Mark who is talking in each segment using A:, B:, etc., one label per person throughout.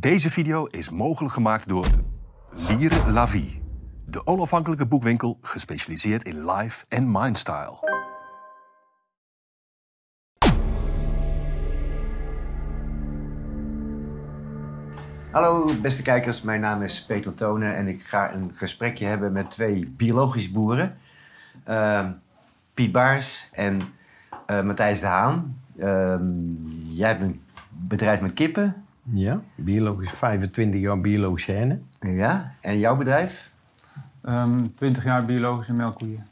A: Deze video is mogelijk gemaakt door Lire La Vie. De onafhankelijke boekwinkel gespecialiseerd in life en mindstyle.
B: Hallo beste kijkers, mijn naam is Peter Tonen en ik ga een gesprekje hebben met twee biologische boeren. Ehm Piet Baars en eh, Matthijs de Haan. Ehm, jij hebt een bedrijf met kippen,
C: Ja, biologisch 25 jaar biologene.
B: ja? En jouw bedrijf?
D: Ehm 20 jaar biologische melkkoeien.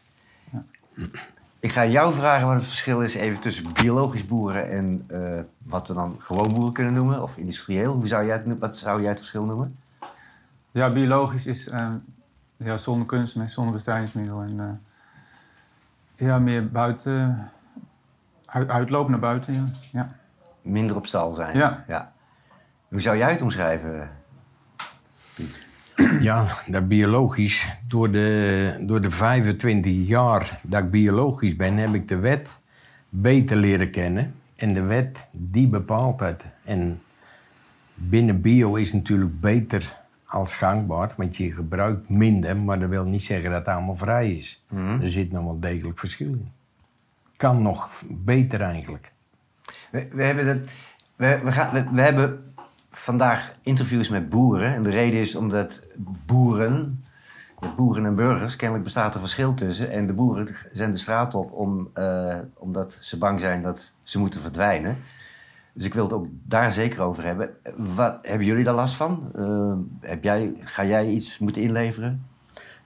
B: Ik ga jou vragen wat het verschil is even tussen biologisch boeren en eh, wat we dan gewoon boeren kunnen noemen, of industrieel. Hoe zou jij het, wat zou jij het verschil noemen?
D: Ja, biologisch is ehm, ja, zonder kunstmest, zonder bestrijdingsmiddel. En eh, ja, meer buiten, uit, uitloop naar buiten. Ja. Ja.
B: Minder op stal zijn.
D: Ja.
B: Hoe zou jij het omschrijven?
C: Ja, dat biologisch. Door de, door de 25 jaar dat ik biologisch ben, heb ik de wet beter leren kennen. En de wet, die bepaalt het. En binnen bio is natuurlijk beter als gangbaar, want je gebruikt minder, maar dat wil niet zeggen dat het allemaal vrij is. Er zit nog wel degelijk verschil in. Kan nog beter eigenlijk.
B: We, we hebben, de, we, we, gaan, we, we hebben vandaag interviews met boeren. En de reden is omdat boeren, boeren en burgers, kennelijk bestaat er verschil tussen. En de boeren zijn de straat op om, eh, omdat ze bang zijn dat ze moeten verdwijnen. Dus ik wil het ook daar zeker over hebben. Wat, hebben jullie daar last van? Eh, heb jij, ga jij iets moeten inleveren?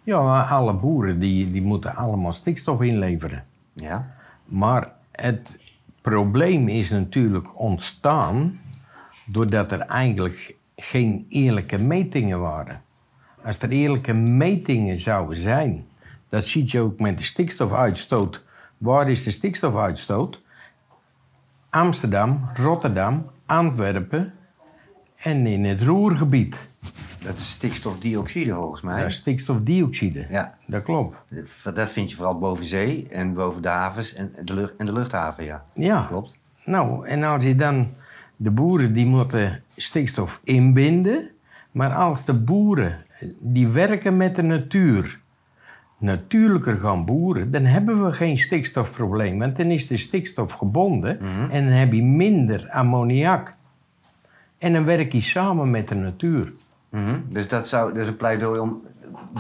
C: Ja, alle boeren die, die moeten allemaal stikstof inleveren.
B: Ja.
C: Maar het probleem is natuurlijk ontstaan doordat er eigenlijk geen eerlijke metingen waren. Als er eerlijke metingen zouden zijn, dat ziet je ook met de stikstofuitstoot. Waar is de stikstofuitstoot? Amsterdam, Rotterdam, Antwerpen en in het Roergebied.
B: Dat is stikstofdioxide volgens mij.
C: Dat is stikstofdioxide.
B: Ja.
C: Dat klopt.
B: Dat vind je vooral boven zee en boven de havens en de, lucht, en de luchthaven, ja.
C: Ja.
B: Klopt.
C: Nou, en als je dan... De boeren die moeten stikstof inbinden. Maar als de boeren die werken met de natuur natuurlijker gaan boeren... dan hebben we geen stikstofprobleem. Want dan is de stikstof gebonden en dan heb je minder ammoniak. En dan werk je samen met de natuur.
B: Mhm. Dus dat, zou, dat is een pleidooi om...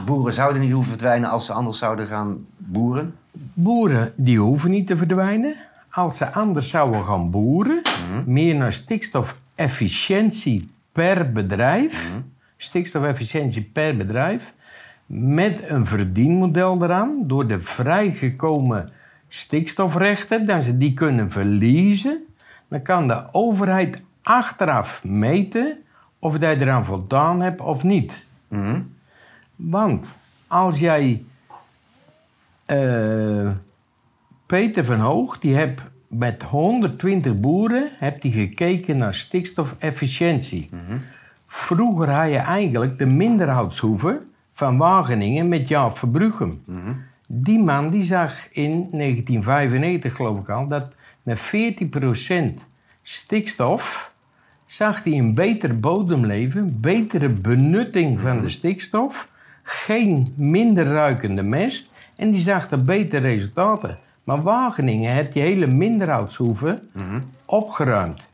B: Boeren zouden niet hoeven verdwijnen als ze anders zouden gaan boeren.
C: Boeren die hoeven niet te verdwijnen. Als ze anders zouden gaan boeren, meer naar stikstofefficiëntie per bedrijf, stikstofefficiëntie per bedrijf, met een verdienmodel eraan, door de vrijgekomen stikstofrechten, dat ze die kunnen verliezen, dan kan de overheid achteraf meten of jij eraan voldaan hebt of niet.
B: Mhm.
C: Want als jij eh, Peter van Hoog, die heb met 120 boeren heb die gekeken naar stikstofefficiëntie. Vroeger had je eigenlijk de minderhoudshoeve van Wageningen met Jaap Verbruchem. Die man die zag in 1995, geloof ik al, dat met 14% stikstof zag hij een beter bodemleven, betere benutting van de stikstof, geen minder ruikende mest en die zag er betere resultaten. Maar Wageningen heeft die hele minderhoudshoeve opgeruimd.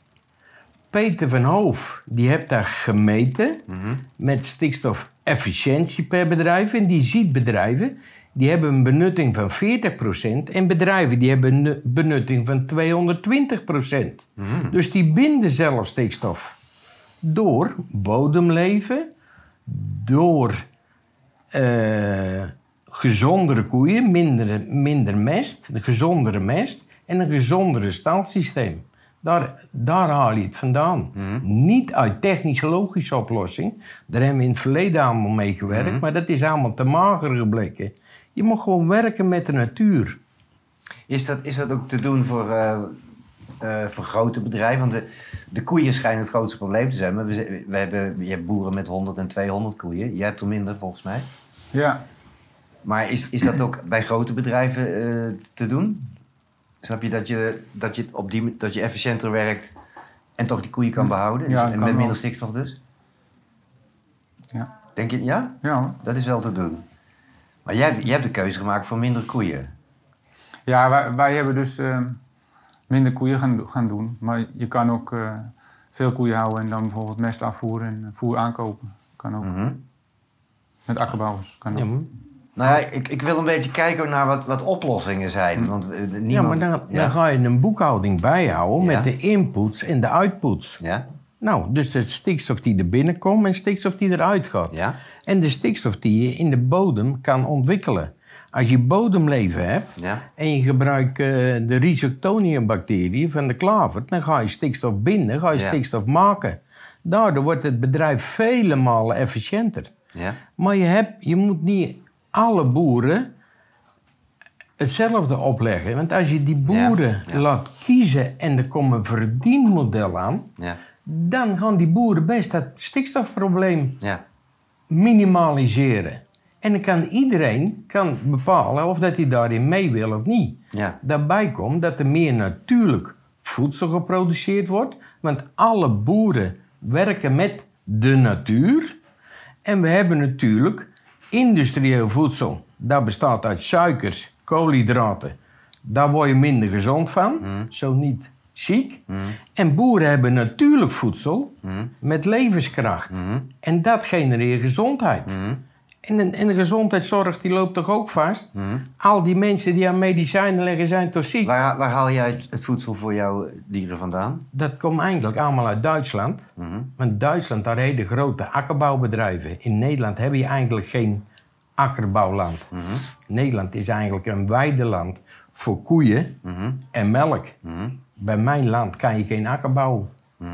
C: Peter van Hoof, die heeft daar gemeten met stikstofefficiëntie per bedrijf. En die ziet bedrijven, die hebben een benutting van 40% en bedrijven die hebben een benutting van 220%. Dus die binden zelf stikstof. Door bodemleven, door eh, gezondere koeien, minder, minder mest, een gezondere mest en een gezondere stalsysteem. Daar, daar haal je het vandaan. Niet uit technisch-logische oplossing. Daar hebben we in het verleden allemaal mee gewerkt, maar dat is allemaal te mager gebleken. Je moet gewoon werken met de natuur.
B: Is dat, is dat ook te doen voor, eh, eh, voor grote bedrijven? Want de, de koeien schijnen het grootste probleem te zijn. Maar we, we hebben, je hebt boeren met 100 en 200 koeien. Jij hebt er minder, volgens mij.
D: Ja,
B: Maar is, is dat ook bij grote bedrijven eh, te doen? Snap je dat je, dat, je op die, dat je efficiënter werkt en toch die koeien kan behouden?
D: Ja,
B: en
D: kan
B: met minder stikstof dus?
D: Ja,
B: Denk je, ja?
D: ja hoor.
B: Dat is wel te doen. Maar jij hebt, jij hebt de keuze gemaakt voor minder koeien.
D: Ja, wij, wij hebben dus eh, minder koeien gaan, gaan doen. Maar je kan ook eh, veel koeien houden en dan bijvoorbeeld mest afvoeren en voer aankopen. Kan ook.
B: Mhm.
D: Met akkerbouwers. Kan ook.
C: Ja,
B: Nou ja, ik, ik wil een beetje kijken naar wat, wat oplossingen zijn. Want eh, niemand...
C: ja, maar dan, dan ga je een boekhouding bijhouden
B: Ja.
C: met de inputs en de outputs.
B: Ja?
C: Nou, dus de stikstof die er binnenkomt en stikstof die eruit gaat.
B: Ja?
C: En de stikstof die je in de bodem kan ontwikkelen. Als je bodemleven hebt
B: Ja?
C: en je gebruikt eh, de rhizoctoniumbacteriën van de klaver, dan ga je stikstof binden, ga je
B: Ja.
C: stikstof maken. Daardoor wordt het bedrijf vele malen efficiënter.
B: Ja?
C: Maar je, hebt, je moet niet alle boeren hetzelfde opleggen. Want als je die boeren
B: Ja, ja.
C: laat kiezen en er komt een verdienmodel aan,
B: Ja?
C: dan gaan die boeren best dat stikstofprobleem
B: Ja?
C: minimaliseren. En dan kan iedereen kan bepalen of dat hij daarin mee wil of niet.
B: Ja?
C: Daarbij komt dat er meer natuurlijk voedsel geproduceerd wordt. Want alle boeren werken met de natuur. En we hebben natuurlijk industrieel voedsel. Dat bestaat uit suikers, koolhydraten. Daar word je minder gezond van, zo niet ziek. En boeren hebben natuurlijk voedsel met levenskracht. En dat genereert gezondheid. En, en de gezondheidszorg die loopt toch ook vast? Al die mensen die aan medicijnen leggen zijn toch ziek?
B: Waar, waar haal jij het, het voedsel voor jouw dieren vandaan?
C: Dat komt eigenlijk allemaal uit Duitsland. Want Duitsland, daar hele grote akkerbouwbedrijven. In Nederland heb je eigenlijk geen akkerbouwland. Nederland is eigenlijk een weideland voor koeien en melk. Bij mijn land kan je geen akkerbouw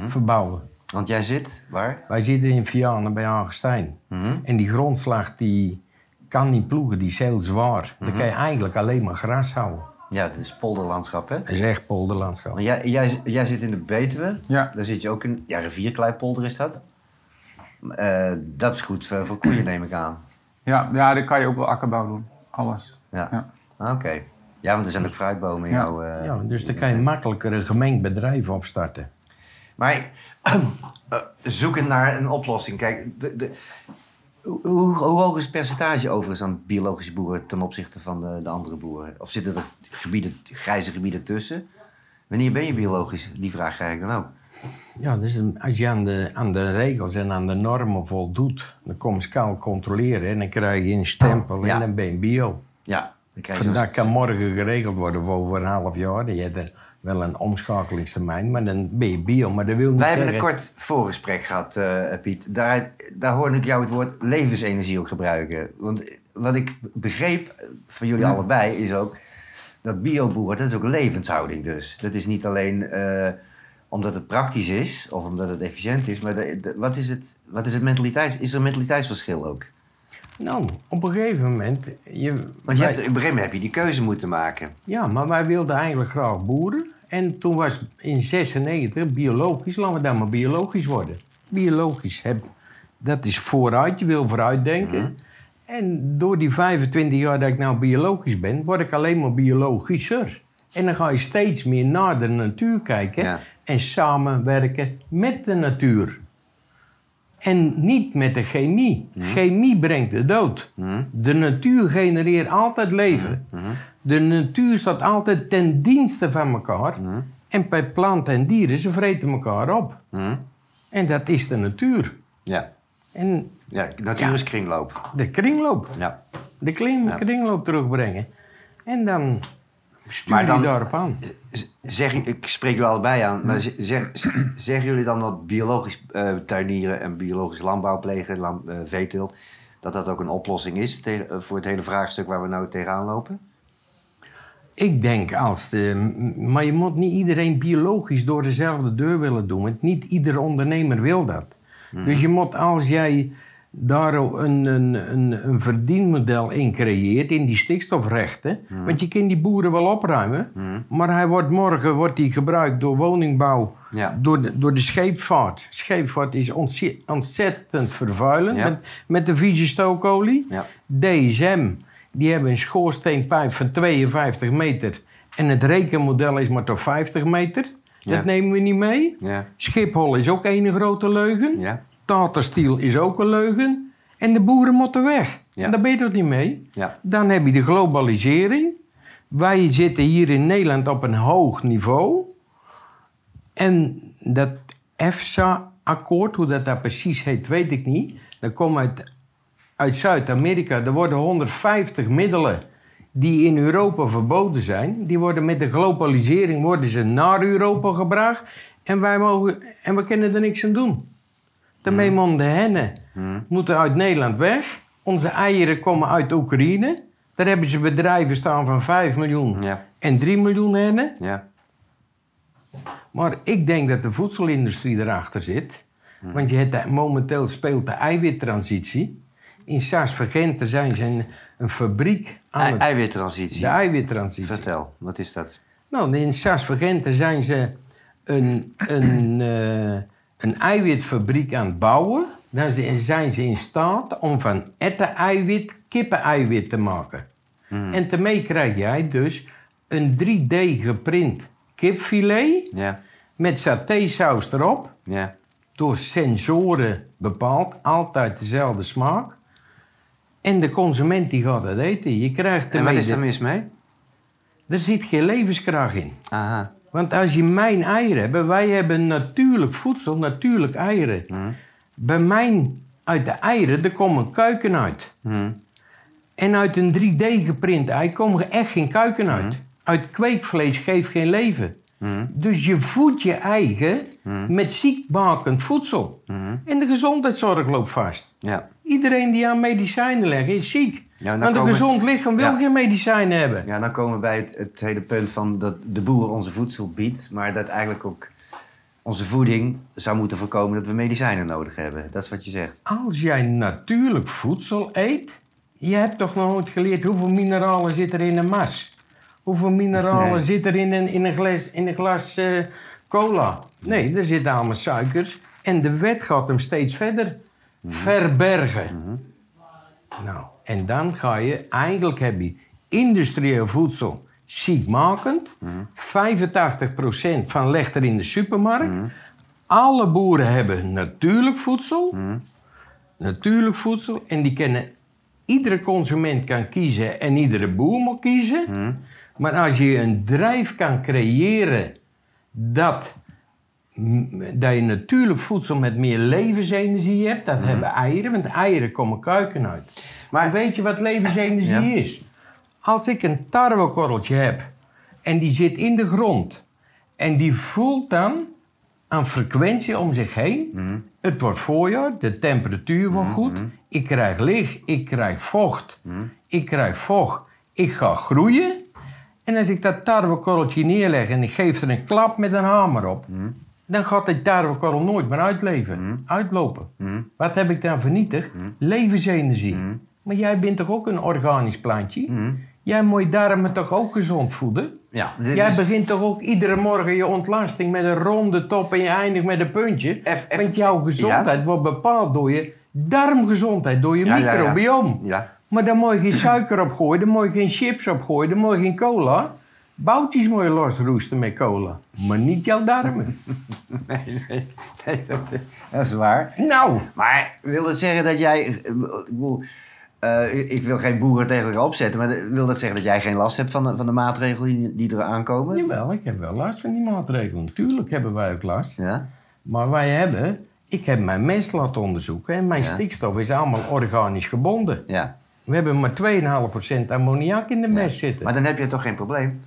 C: verbouwen.
B: Want jij zit, waar?
C: Wij zitten in Vianen bij Augustijn. En die grondslag die kan niet ploegen, die is heel zwaar. Dan kan je eigenlijk alleen maar gras houden.
B: Ja, het is polderlandschap, hè?
C: Dat is echt polderlandschap.
B: Maar jij, jij, jij zit in de Betuwe.
D: Ja.
B: Daar zit je ook in. Ja, rivierkleipolder is dat. Eh, dat is goed voor, voor koeien, neem ik aan.
D: Ja, ja, dan kan je ook wel akkerbouw doen. Alles.
B: Ja.
D: Ja.
B: Ah, Oké. Ja, want er zijn ook fruitbomen in
D: Ja.
B: jouw... eh,
C: Ja, dus dan kan je makkelijker een gemengd bedrijf opstarten.
B: Maar eh, zoeken naar een oplossing. Kijk, de, de, hoe, hoog is het percentage overigens aan biologische boeren ten opzichte van de, de andere boeren? Of zitten er gebieden, grijze gebieden tussen? Wanneer ben je biologisch? Die vraag krijg ik dan ook.
C: Ja, dus als je aan de, aan de regels en aan de normen voldoet, dan kom je kaal controleren en dan krijg je een stempel
B: Ja.
C: en dan ben je bio.
B: Ja, dan krijg je
C: Vandaag kan morgen geregeld worden voor over een half jaar. Je hebt er wel een omschakelingstermijn, maar dan ben je bio. Maar dat wil niet
B: Wij hebben
C: zeggen...
B: een kort voorgesprek gehad, eh, Piet. Daar, daar hoorde ik jou het woord levensenergie ook gebruiken. Want wat ik begreep van jullie allebei is ook... dat bioboer, dat is ook levenshouding dus. Dat is niet alleen eh, omdat het praktisch is of omdat het efficiënt is... maar de- de- wat, is het, wat is het mentaliteits... Is er een mentaliteitsverschil ook?
C: Nou, op een gegeven moment... Je,
B: Want je
C: wij-
B: hebt, op een gegeven moment heb je die keuze moeten maken.
C: Ja, maar wij wilden eigenlijk graag boeren. En toen was in 96 biologisch, laten we dan maar biologisch worden. Biologisch, heb, dat is vooruit, je wil vooruit denken. En door die 25 jaar dat ik nou biologisch ben, word ik alleen maar biologischer. En dan ga je steeds meer naar de natuur kijken
B: Ja.
C: en samenwerken met de natuur. En niet met de chemie. Chemie brengt de dood. De natuur genereert altijd leven. De natuur staat altijd ten dienste van elkaar. En bij planten en dieren, ze vreten elkaar op. En dat is de natuur.
B: Ja,
C: En
B: ja natuur
C: Ja.
B: is kringloop.
C: de kringloop.
B: Ja.
C: De kring, kringloop terugbrengen. En dan stuur
B: Maar
C: je
B: dan-
C: daarop aan.
B: Z- Zeg, ik spreek jullie allebei aan, maar zeg, zeggen jullie dan dat biologisch eh, tuinieren en biologisch landbouw plegen, lam- eh, veeteelt, dat dat ook een oplossing is tegen- eh, voor het hele vraagstuk waar we nou tegenaan lopen?
C: Ik denk als de. Maar je moet niet iedereen biologisch door dezelfde deur willen doen. Want niet ieder ondernemer wil dat. Dus je moet als jij daar een, een, een, een verdienmodel in creëert, in die stikstofrechten. Want je kunt die boeren wel opruimen. Maar hij wordt morgen wordt die gebruikt door woningbouw,
B: Ja.
C: door, de, door de scheepvaart. Scheepvaart is ontze- ontzettend vervuilend
B: Ja.
C: met, met de vieze stookolie.
B: Ja.
C: DSM, die hebben een schoorsteenpijp van 52 meter. En het rekenmodel is maar tot 50 meter. Dat nemen we niet mee. Schiphol is ook één grote leugen. Steel is ook een leugen. En de boeren moeten weg.
B: Ja.
C: En daar ben je toch niet mee?
B: Ja.
C: Dan heb je de globalisering. Wij zitten hier in Nederland op een hoog niveau. En dat EFSA-akkoord, hoe dat daar precies heet, weet ik niet. Dat komt uit, uit Zuid-Amerika. Er worden 150 middelen die in Europa verboden zijn. Die worden met de globalisering worden ze naar Europa gebracht. En wij mogen, en we kunnen er niks aan doen. Daarmee moeten de hennen moeten uit Nederland weg. Onze eieren komen uit Oekraïne. Daar hebben ze bedrijven staan van 5 miljoen
B: Ja.
C: en 3 miljoen hennen.
B: Ja.
C: Maar ik denk dat de voedselindustrie erachter zit. Want je hebt, de- momenteel speelt de eiwittransitie. In Saas-Vergenten zijn ze een, een fabriek aan
B: Ei-
C: het...
B: eiwittransitie.
C: De eiwittransitie.
B: Vertel, wat is dat?
C: Nou, in Saas-Vergenten zijn ze een, een, eh, een eiwitfabriek aan het bouwen. Dan zi- zijn ze in staat om van etten-eiwit kippen-eiwit te maken. En daarmee krijg jij dus een 3D geprint kipfilet
B: Ja.
C: met satésaus erop.
B: Ja.
C: Door sensoren bepaald, altijd dezelfde smaak. En de consument die gaat dat eten. Je krijgt
B: En wat is er mis mee?
C: Er zit geen levenskracht in.
B: Aha.
C: Want als je mijn eieren hebt, wij hebben natuurlijk voedsel, natuurlijk eieren. Bij mijn, uit de eieren, er komt een kuiken uit. En uit een 3D geprint ei komen er echt geen kuiken uit. Uit kweekvlees geeft geen leven. Dus je voedt je eigen met ziekmakend voedsel. En de gezondheidszorg loopt vast.
B: Ja.
C: Iedereen die aan medicijnen legt is ziek.
B: Ja,
C: Want een gezond lichaam wil
B: Ja.
C: geen medicijnen hebben.
B: Ja, dan komen we bij het, het hele punt van dat de boer onze voedsel biedt, maar dat eigenlijk ook onze voeding zou moeten voorkomen dat we medicijnen nodig hebben. Dat is wat je zegt.
C: Als jij natuurlijk voedsel eet, je hebt toch nog nooit geleerd hoeveel mineralen zit er in een mas? Hoeveel mineralen
B: Nee.
C: zit er in een, in een glas, in een glas eh, cola? Nee, er zitten allemaal suikers. En de wet gaat hem steeds verder verbergen. Nou, en dan ga je, eigenlijk heb je industrieel voedsel ziekmakend. 85% van legt er in de supermarkt. Alle boeren hebben natuurlijk voedsel. Natuurlijk voedsel. En die kennen... Iedere consument kan kiezen en iedere boer moet kiezen. Maar als je een drijf kan creëren dat, dat je natuurlijk voedsel met meer levensenergie hebt, dat hebben eieren, want eieren komen kuiken uit.
B: Maar-
C: weet je wat levensenergie
B: Ja.
C: is? Als ik een tarwekorreltje heb en die zit in de grond en die voelt dan een frequentie om zich heen. Het wordt voorjaar, de temperatuur wordt goed. Ik krijg licht, ik krijg vocht. Ik krijg vocht, ik ga groeien. En als ik dat tarwekorreltje neerleg en ik geef er een klap met een hamer op... dan gaat die tarwekorrel nooit meer uitleven, uitlopen. Wat heb ik dan vernietigd? Levensenergie. Maar jij bent toch ook een organisch plantje? Jij moet je darmen toch ook gezond voeden?
B: Ja,
C: Jij
B: is-
C: begint toch ook iedere morgen je ontlasting met een ronde top en je eindigt met een puntje? Want jouw gezondheid wordt bepaald door je darmgezondheid, door je
B: Ja, ja.
C: Maar daar moet je geen suiker op gooien, daar moet je geen chips op gooien, daar moet je geen cola. Boutjes moet je losroesten met cola, maar niet jouw darmen.
B: Nee, nee, nee, dat, dat is waar.
C: nou,
B: Maar wil dat zeggen dat jij... Ik, bedoel, eh, ik wil geen boeren tegen elkaar opzetten, maar wil dat zeggen dat jij geen last hebt van de, van de maatregelen die, die er aankomen?
C: jawel, ik heb wel last van die maatregelen. Tuurlijk hebben wij ook last.
B: Ja?
C: Maar wij hebben, ik heb mijn mest laten onderzoeken en mijn
B: Ja.
C: stikstof is allemaal organisch gebonden.
B: Ja.
C: We hebben maar 2,5% ammoniak in de mest zitten.
B: Maar dan heb je toch geen probleem?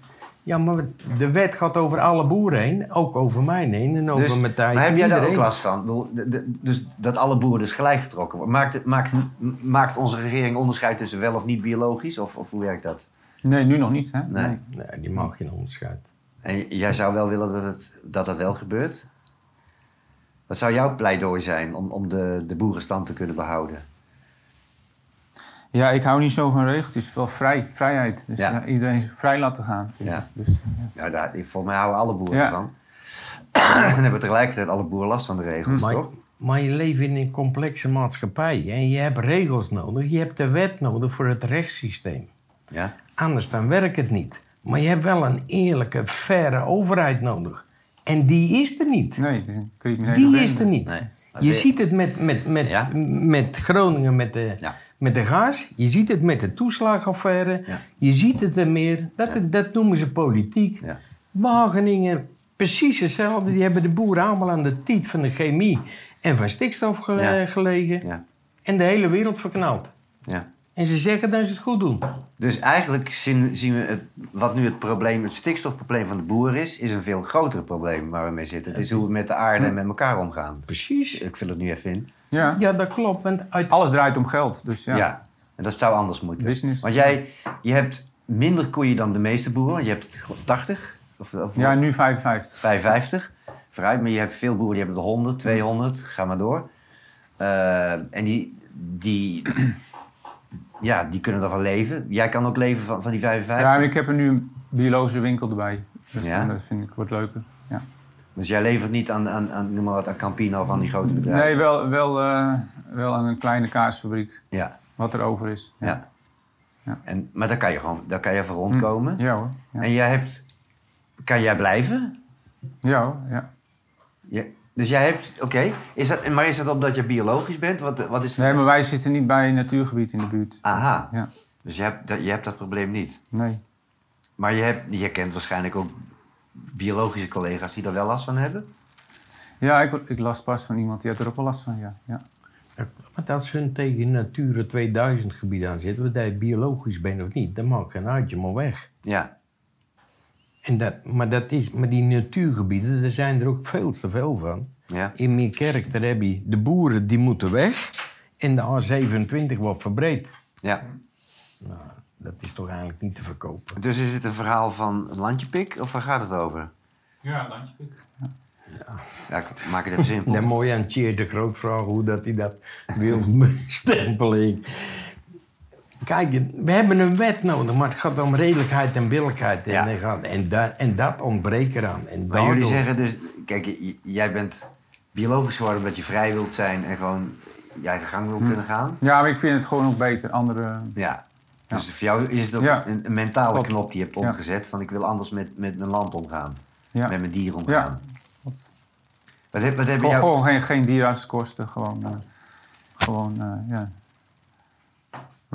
C: Ja, maar de wet gaat over alle boeren heen. Ook over mij heen en over
B: Dus,
C: Matthijs.
B: maar heb jij daar ook last van? Dus dat alle boeren dus gelijk getrokken worden. Maakt, het- maakt, maakt onze regering onderscheid tussen wel of niet biologisch? Of, of hoe werkt dat?
D: Nee, nu nog niet. Hè?
B: Nee.
C: Nee, die mag geen onderscheid.
B: En jij zou wel willen dat het, dat, dat wel gebeurt? Wat zou jouw pleidooi zijn om, om de, de boerenstand te kunnen behouden?
D: Ja, ik hou niet zo van regeltjes. Wel vrij, vrijheid. Dus
B: Ja.
D: ja, iedereen vrij laten gaan.
B: Ja.
D: Dus, ja.
B: Nou, daar, volgens mij houden alle boeren
D: Ja.
B: van. en hebben tegelijkertijd alle boeren last van de regels,
C: Maar,
B: toch?
C: maar je leeft in een complexe maatschappij. En je hebt regels nodig. Je hebt de wet nodig voor het rechtssysteem.
B: Ja?
C: Anders dan werkt het niet. Maar je hebt wel een eerlijke, faire overheid nodig. En die is er niet.
D: Nee, het is een criminele
C: Die is er niet.
B: Nee.
C: Je ziet het met, met, met,
B: Ja?
C: met Groningen, met de,
B: Ja.
C: Met de gas. Je ziet het met de toeslagaffaire.
B: Ja.
C: Je ziet het er meer. Dat, dat noemen ze politiek.
B: Ja.
C: Wageningen, precies hetzelfde. Die hebben de boeren allemaal aan de tiet van de chemie en van stikstof gelegen.
B: Ja.
C: En de hele wereld verknald.
B: Ja.
C: En ze zeggen dat ze het goed doen.
B: Dus eigenlijk zien, zien we het, wat nu het probleem, het stikstofprobleem van de boer is, is een veel groter probleem waar we mee zitten. Het is hoe we met de aarde en met elkaar omgaan.
C: Precies.
B: Ik vul het nu even in.
D: Ja.
C: Ja, dat klopt. Want uit...
D: Alles draait om geld. Dus ja.
B: Ja. En dat zou anders moeten.
D: Business.
B: Want jij, je hebt minder koeien dan de meeste boeren. want Je hebt geloof ik 80 of, of
D: Ja, nu 55.
B: 55. Vooruit, maar je hebt veel boeren die hebben er 100, 200, ga maar door. Eh, en die, die, ja, die kunnen ervan leven. Jij kan ook leven van, van die 55.
D: Ja, en ik heb er nu een biologische winkel erbij. Dus
B: Ja?
D: dat vind ik wordt leuker. Ja.
B: Dus jij levert niet aan, aan, aan, noem maar wat, aan Campino of aan die grote bedrijven?
D: Nee, wel, wel, eh, wel aan een kleine kaasfabriek.
B: Ja,
D: Wat er over is.
B: ja.
D: Ja.
B: En, maar daar kan je gewoon daar kan je even rondkomen.
D: Ja hoor. Ja,
B: En jij hebt... Kan jij blijven?
D: ja, hoor, ja.
B: Je, dus jij hebt... Oké. Is dat Maar is dat omdat je biologisch bent? Wat, wat is
D: Nee, maar wij zitten niet bij een natuurgebied in de buurt.
B: Aha.
D: Ja.
B: Dus je hebt, dat, je hebt dat probleem niet.
D: Nee.
B: Maar je, hebt, je kent waarschijnlijk ook biologische collega's die daar wel last van hebben?
D: Ja, ik, ik las pas van iemand die had er ook wel last van, ja. ja.
C: Want als hun tegen Natura 2000 gebied aan zitten, wat hij biologisch bent of niet, dan maakt geen uitje maar weg.
B: Ja.
C: En dat, maar, dat is, maar die natuurgebieden, daar zijn er ook veel te veel van.
B: Ja.
C: In Meerkerk, daar heb je de boeren die moeten weg en de A27 wordt verbreed.
B: ja.
C: Dat is toch eigenlijk niet te verkopen.
B: Dus is het een verhaal van landjepik of waar gaat het over?
D: Ja, landjepik.
B: Ja, ik maak het even simpel.
C: Dan mooi aan Tjeer de Groot vragen hoe dat hij dat wil bestempelen. Kijk, we hebben een wet nodig, maar het gaat om redelijkheid en billijkheid. En,
B: Ja.
C: dat en, dat, en dat ontbreekt eraan. En
B: Maar jullie zeggen dus... Kijk, jij bent biologisch geworden omdat je vrij wilt zijn en gewoon je eigen gang wil kunnen gaan.
D: Ja, maar ik vind het gewoon ook beter. Andere...
B: Ja. Dus voor jou is het ook
D: Ja.
B: een, een mentale
D: Klopt.
B: knop die je hebt
D: Ja.
B: omgezet van ik wil anders met, met mijn land omgaan.
D: Ja.
B: Met mijn dieren omgaan.
D: Ja.
B: Wat heb, wat heb
D: Gewoon,
B: jou...
D: gewoon geen, geen dierenartskosten. Gewoon, eh, gewoon eh, ja.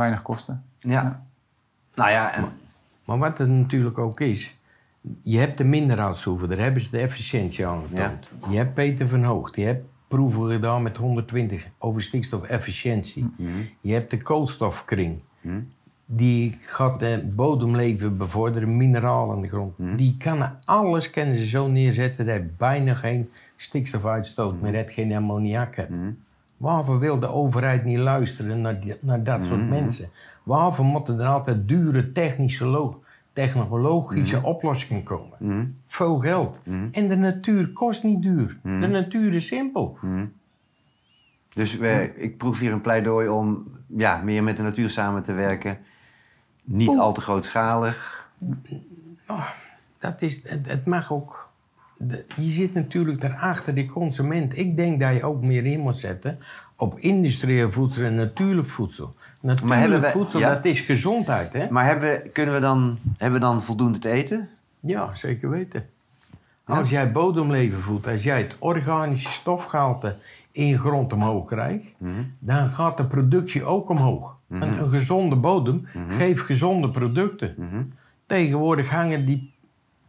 D: Weinig kosten.
B: Ja. Nou ja, en...
C: Maar wat het natuurlijk ook is, je hebt de minderheidshoeven, daar hebben ze de efficiëntie aan getoond. Je hebt Peter van Hoog, die hebt proeven gedaan met 120 over stikstofefficiëntie. Je hebt de koolstofkring, die gaat de bodemleven bevorderen, mineralen in de grond. Die kan alles kunnen ze zo neerzetten dat je bijna geen stikstofuitstoot meer hebt, geen ammoniak hebt. Waarvoor wil de overheid niet luisteren naar, die- naar dat soort mensen? Waarvoor moeten er altijd dure technische, lo- technologische oplossingen komen? Veel geld. En de natuur kost niet duur. De natuur is simpel.
B: Dus we, ik proef hier een pleidooi om ja, meer met de natuur samen te werken. Niet al te grootschalig.
C: Dat is, het, het mag ook. De- je zit natuurlijk daarachter, die consument. Ik denk dat je ook meer in moet zetten op industrieel voedsel en natuurlijk voedsel. Natuurlijk voedsel,
B: ja.
C: dat is gezondheid, hè?
B: Maar hebben, we- kunnen we dan, hebben we dan voldoende te eten?
C: Ja, zeker weten. Als jij bodemleven voedt, als jij het organische stofgehalte in grond omhoog krijgt, dan gaat de productie ook omhoog. een, een gezonde bodem geeft gezonde producten. Tegenwoordig hangen die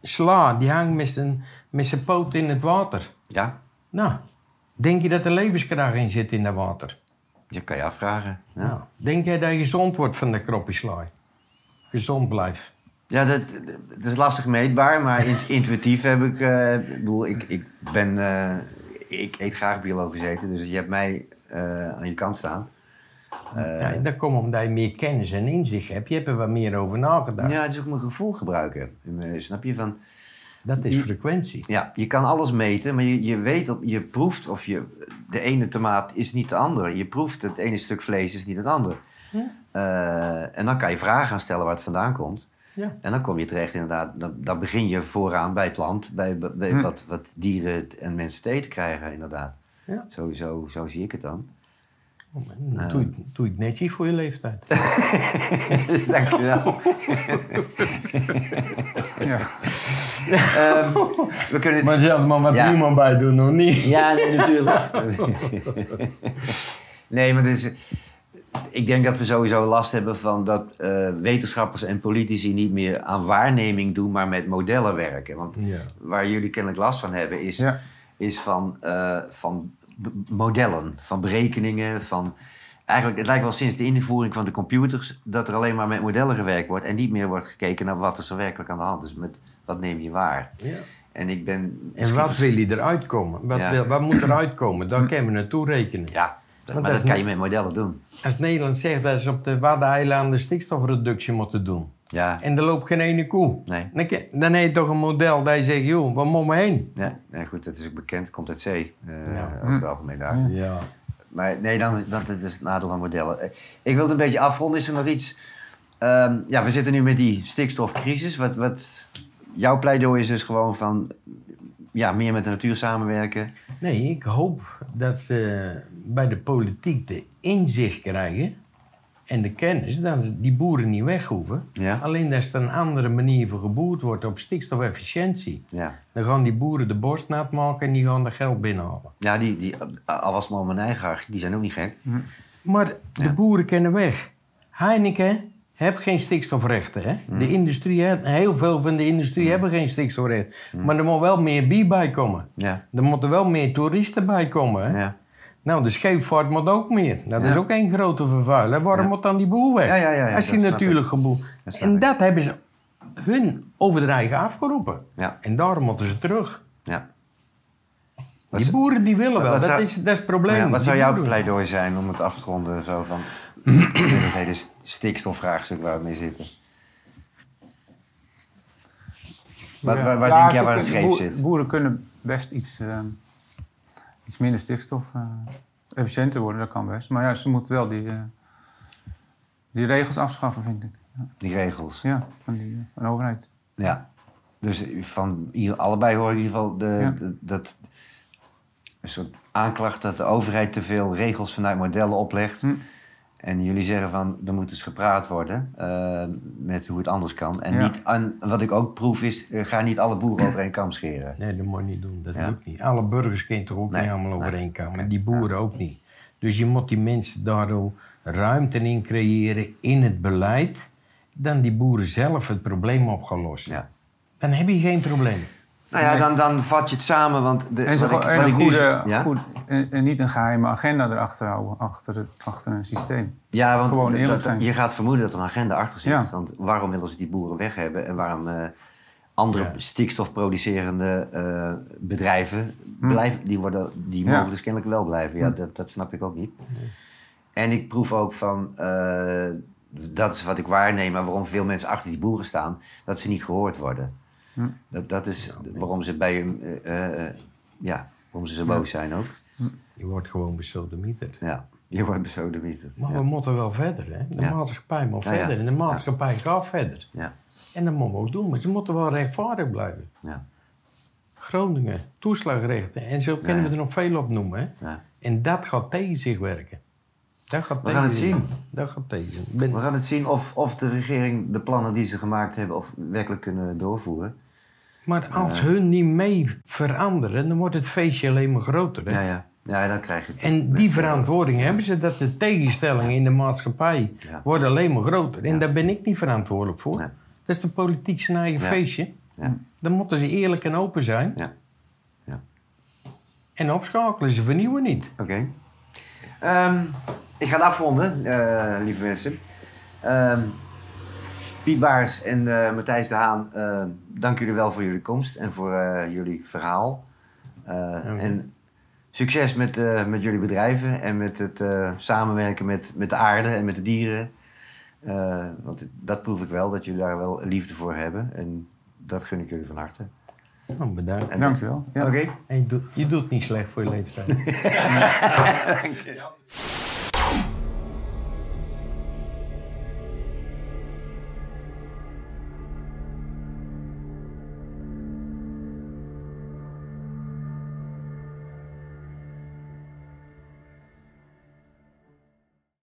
C: sla, die hangt met zijn, met zijn poot in het water.
B: Ja,
C: Nou, denk je dat er levenskracht in zit in dat water?
B: je kan je afvragen. Ja,
C: Nou, denk jij dat je gezond wordt van de kropjesla? Gezond blijft.
B: ja dat, dat is lastig meetbaar, maar int- intuïtief heb ik... ik bedoel, ik, ik ben... eh, ik eet graag biologisch eten, dus je hebt mij eh, aan je kant staan.
C: Ja, en dat komt omdat je meer kennis en inzicht hebt. Je hebt er wat meer over nagedacht.
B: Ja, het is ook mijn gevoel gebruiken. Eh, Snap je? Van,
C: Dat is frequentie.
B: Ja, je kan alles meten, maar je, je weet, op, je proeft of je... De ene tomaat is niet de andere. Je proeft het ene stuk vlees is niet het andere. Eh, en dan kan je vragen gaan stellen waar het vandaan komt.
C: Ja.
B: En dan kom je terecht inderdaad, dan, dan begin je vooraan bij het land, bij, bij wat, wat dieren en mensen te eten krijgen inderdaad.
C: Ja.
B: Sowieso, zo zie ik het dan.
C: Dan Doe, je, doe het netjes voor je leeftijd.
B: Dankjewel.
D: Ja.
B: Ehm, we kunnen het...
C: Maar zelfs maar wat
B: Ja.
C: niemand bij doen, nog niet.
B: Ja, nee, natuurlijk. nee, maar dus, ik denk dat we sowieso last hebben van dat eh, wetenschappers en politici niet meer aan waarneming doen, maar met modellen werken. Want
C: Ja.
B: waar jullie kennelijk last van hebben, is,
D: Ja.
B: is van, eh, van modellen, van berekeningen, van... Eigenlijk, het lijkt wel sinds de invoering van de computers dat er alleen maar met modellen gewerkt wordt en niet meer wordt gekeken naar wat is er werkelijk aan de hand is. Met wat neem je waar?
C: Ja.
B: En ik ben.
C: En wat wil je eruit komen? Wat,
B: Ja.
C: wil- wat moet eruit komen? Daar kunnen we naartoe rekenen.
B: Ja, dat- maar
C: dat
B: kan je met modellen doen.
C: Als Nederland zegt dat ze op de Waddeneilanden stikstofreductie moeten doen.
B: Ja,
C: En er loopt geen ene koe.
B: Nee.
C: Dan, dan heb je toch een model dat je zegt, joh, waar moet we heen?
B: ja nee, goed, dat is ook bekend. Komt uit zee, eh,
C: Ja.
B: over het algemeen daar.
C: Ja.
B: Maar nee, dan, dat is het nadeel van modellen. Eh, Ik wilde een beetje afronden. Is er nog iets... Ehm, ja, we zitten nu met die stikstofcrisis. Wat, wat jouw pleidooi is dus gewoon van... Ja, meer met de natuur samenwerken.
C: Nee, ik hoop dat ze bij de politiek de inzicht krijgen en de kennis dat die boeren niet weg hoeven.
B: Ja.
C: Alleen dat er een andere manier voor geboerd wordt op stikstofefficiëntie.
B: Ja,
C: Dan gaan die boeren de borst nat maken en die gaan er geld binnenhalen.
B: ja die, die, al was het maar mijn eigen hart, die zijn ook niet gek.
C: Maar de boeren kennen weg. Heineken heeft geen stikstofrechten. Hè? De industrie, heeft- heel veel van de industrie hebben geen stikstofrechten. Maar er moet wel meer bier bij komen.
B: Ja,
C: Er moeten wel meer toeristen bij komen. Hè?
B: ja.
C: Nou, de scheepvaart moet ook meer. Dat
B: Ja.
C: is ook één grote vervuiler. Waarom moet dan die boel weg?
B: Ja, ja, ja, ja,
C: Als je natuurlijk geboel. En
B: ik.
C: dat hebben ze hun over de eigen afgeroepen.
B: Ja.
C: En daarom moeten ze terug.
B: ja.
C: Die boeren die willen wel.
B: wat
C: Dat
B: zou-
C: is, dat is het probleem.
B: Ja, wat zou jouw pleidooi zijn om het af te ronden? Zo van het hele stikstofvraagstuk waar we mee zitten. Waar, waar, waar
D: Ja,
B: denk jij waar het scheef zit?
D: Boeren kunnen best iets, eh, iets minder stikstof eh, efficiënter worden, dat kan best. Maar ja, ze moeten wel die, eh, die regels afschaffen, vind ik.
B: Die regels.
D: Ja, van, die, eh, van de overheid.
B: Ja. Dus van hier, allebei hoor ik in ieder geval de,
D: Ja.
B: de- dat een soort aanklacht dat de overheid te veel regels vanuit modellen oplegt.
D: Hm.
B: En jullie zeggen van er moet eens gepraat worden eh, met hoe het anders kan. En
D: Ja.
B: niet aan, wat ik ook proef is, eh, ga niet alle boeren over één kam scheren.
C: Nee, dat moet je niet doen. Dat
B: Ja.
C: lukt niet. Alle burgers kunnen toch ook
B: Nee,
C: niet allemaal
B: nee.
C: overeenkomen. En die boeren ook niet. Dus je moet die mensen daardoor ruimte in creëren in het beleid. Dan die boeren zelf het probleem op gaan lossen.
B: Ja.
C: Dan heb je geen probleem.
B: Nou ja, dan, dan vat je het samen, want de,
D: En,
B: wat ik,
D: gewoon- en
B: wat
D: een
B: ik nu-
D: goede,
B: ja?
D: goed, en, en niet een geheime agenda erachter houden, achter, het, achter een systeem.
B: Ja, want
D: Gewoon eerlijk zijn.
B: je gaat vermoeden dat er een agenda achter zit.
D: Ja.
B: Want waarom willen ze die boeren weg hebben en waarom eh, andere
C: Ja.
B: stikstofproducerende eh, bedrijven blijven, die, worden, die
D: Hm. Ja. Hm.
B: mogen dus kennelijk wel blijven. Ja, dat, dat snap ik ook niet. En ik proef ook van, eh, dat is wat ik waarneem, maar waarom veel mensen achter die boeren staan, dat ze niet gehoord worden.
D: Hm.
B: Dat, dat is waarom ze bij hem, eh, eh, ja, waarom ze zo boos zijn ook.
C: Je wordt gewoon besodemieterd.
B: Ja, je wordt besodemieterd.
C: Maar
B: Ja.
C: we moeten wel verder. Hè? De
B: Ja.
C: maatschappij moet
B: Ja, ja.
C: verder. En de maatschappij gaat verder.
B: Ja,
C: En dat moeten we ook doen. Maar ze moeten wel rechtvaardig blijven.
B: ja,
C: Groningen, toeslagrechten. En zo kunnen
B: Ja.
C: we er nog veel op noemen. Hè?
B: ja.
C: En dat gaat tegen zich werken. Dat gaat
B: We
C: tegen
B: gaan het zien.
C: Dat gaat tegen. ben-
B: We gaan het zien of, of de regering de plannen die ze gemaakt hebben... of werkelijk kunnen doorvoeren.
C: Maar als hun niet mee veranderen, dan wordt het feestje alleen maar groter. Hè?
B: Ja, ja. Ja, dan krijg je het.
C: En die verantwoording hebben ze, dat de tegenstellingen in de maatschappij worden alleen maar groter. En daar ben ik niet verantwoordelijk voor.
B: Nee.
C: Dat is de politiek zijn eigen feestje.
B: Ja.
C: Dan moeten ze eerlijk en open zijn.
B: Ja, ja.
C: En opschakelen, ze vernieuwen niet.
B: Oké. Ehm, ik ga het afronden, eh, lieve mensen. Ehm, Piet Baars en eh, Matthijs de Haan, eh, dank jullie wel voor jullie komst en voor eh, jullie verhaal. Eh, En succes met, eh, met jullie bedrijven en met het eh, samenwerken met, met de aarde en met de dieren. Eh, want dat proef ik wel, dat jullie daar wel liefde voor hebben. En dat gun ik jullie van harte.
C: Nou, bedankt.
B: En
D: Dankjewel. Ja.
B: Oké.
C: En je, doet, je doet niet slecht voor je leeftijd.